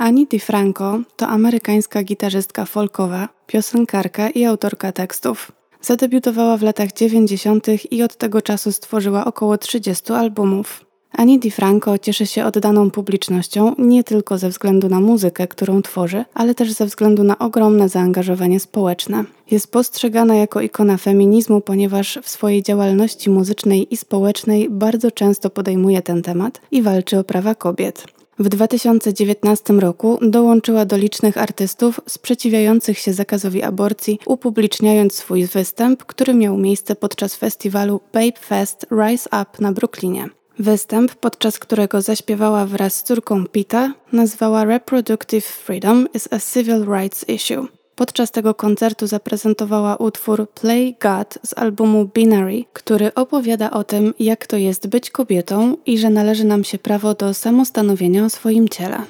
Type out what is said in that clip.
Annie DiFranco to amerykańska gitarzystka folkowa, piosenkarka i autorka tekstów. Zadebiutowała w latach 90. i od tego czasu stworzyła około 30 albumów. Annie DiFranco cieszy się oddaną publicznością nie tylko ze względu na muzykę, którą tworzy, ale też ze względu na ogromne zaangażowanie społeczne. Jest postrzegana jako ikona feminizmu, ponieważ w swojej działalności muzycznej i społecznej bardzo często podejmuje ten temat i walczy o prawa kobiet. W 2019 roku dołączyła do licznych artystów sprzeciwiających się zakazowi aborcji, upubliczniając swój występ, który miał miejsce podczas festiwalu Babe Fest Rise Up na Brooklynie. Występ, podczas którego zaśpiewała wraz z córką Pita, nazwała Reproductive Freedom is a Civil Rights Issue. Podczas tego koncertu zaprezentowała utwór Play God z albumu Binary, który opowiada o tym, jak to jest być kobietą i że należy nam się prawo do samostanowienia o swoim ciele.